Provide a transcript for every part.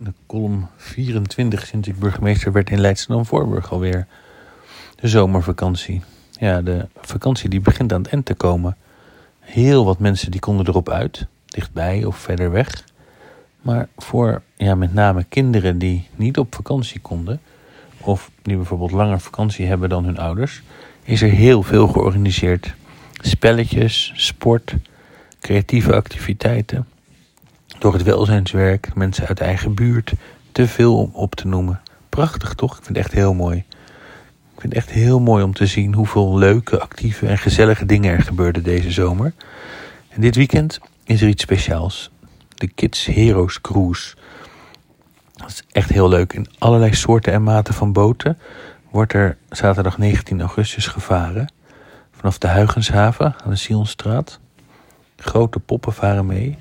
de column 24 sinds ik burgemeester werd in Leidschendam-Voorburg alweer. De zomervakantie. Ja, de vakantie die begint aan het eind te komen. Heel wat mensen die konden erop uit, dichtbij of verder weg. Maar voor ja, met name kinderen die niet op vakantie konden, of die bijvoorbeeld langer vakantie hebben dan hun ouders, is er heel veel georganiseerd. Spelletjes, sport, creatieve activiteiten. Door het welzijnswerk, mensen uit de eigen buurt, te veel om op te noemen. Prachtig toch? Ik vind het echt heel mooi. Ik vind het echt heel mooi om te zien hoeveel leuke, actieve en gezellige dingen er gebeurden deze zomer. En dit weekend is er iets speciaals. De Kids Heroes Cruise. Dat is echt heel leuk. In allerlei soorten en maten van boten wordt er zaterdag 19 augustus gevaren. Vanaf de Huigenshaven aan de Sionstraat. Grote poppen varen mee.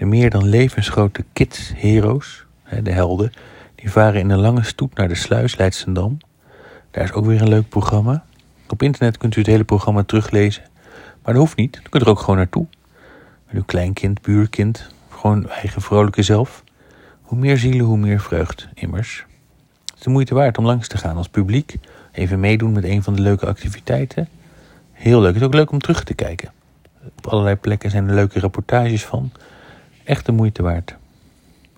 De meer dan levensgrote Kids Heroes, de helden, die varen in een lange stoet naar de sluis Leidsendam. Daar is ook weer een leuk programma. Op internet kunt u het hele programma teruglezen. Maar dat hoeft niet. U kunt er ook gewoon naartoe. Met uw kleinkind, buurkind, gewoon eigen vrolijke zelf. Hoe meer zielen, hoe meer vreugd, immers. Het is de moeite waard om langs te gaan als publiek. Even meedoen met een van de leuke activiteiten. Heel leuk. Het is ook leuk om terug te kijken. Op allerlei plekken zijn er leuke reportages van. Echt de moeite waard.